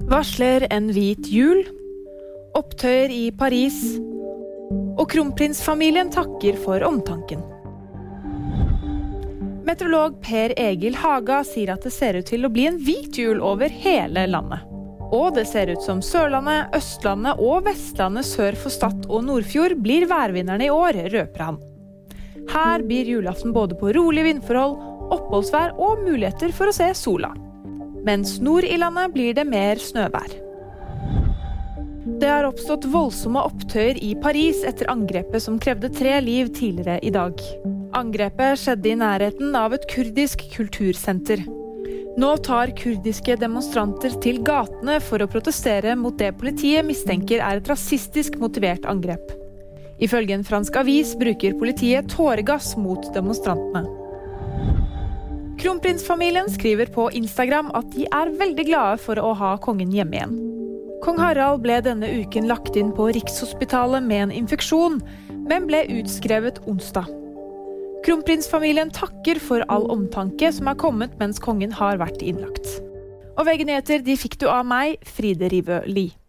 Varsler en hvit jul. Opptøyer i Paris. Og kronprinsfamilien takker for omtanken. Meteorolog Per Egil Haga sier at det ser ut til å bli en hvit jul over hele landet. Og det ser ut som Sørlandet, Østlandet og Vestlandet sør for Stad og Nordfjord blir værvinnerne i år, røper han. Her byr julaften både på rolige vindforhold, oppholdsvær og muligheter for å se sola. Mens nord i landet blir det mer snøvær. Det har oppstått voldsomme opptøyer i Paris etter angrepet som krevde tre liv tidligere i dag. Angrepet skjedde i nærheten av et kurdisk kultursenter. Nå tar kurdiske demonstranter til gatene for å protestere mot det politiet mistenker er et rasistisk motivert angrep. Ifølge en fransk avis bruker politiet tåregass mot demonstrantene. Kronprinsfamilien skriver på Instagram at de er veldig glade for å ha kongen hjemme igjen. Kong Harald ble denne uken lagt inn på Rikshospitalet med en infeksjon, men ble utskrevet onsdag. Kronprinsfamilien takker for all omtanke som er kommet mens kongen har vært innlagt. Og VG Nyheter de fikk du av meg, Fride Rivø Lie.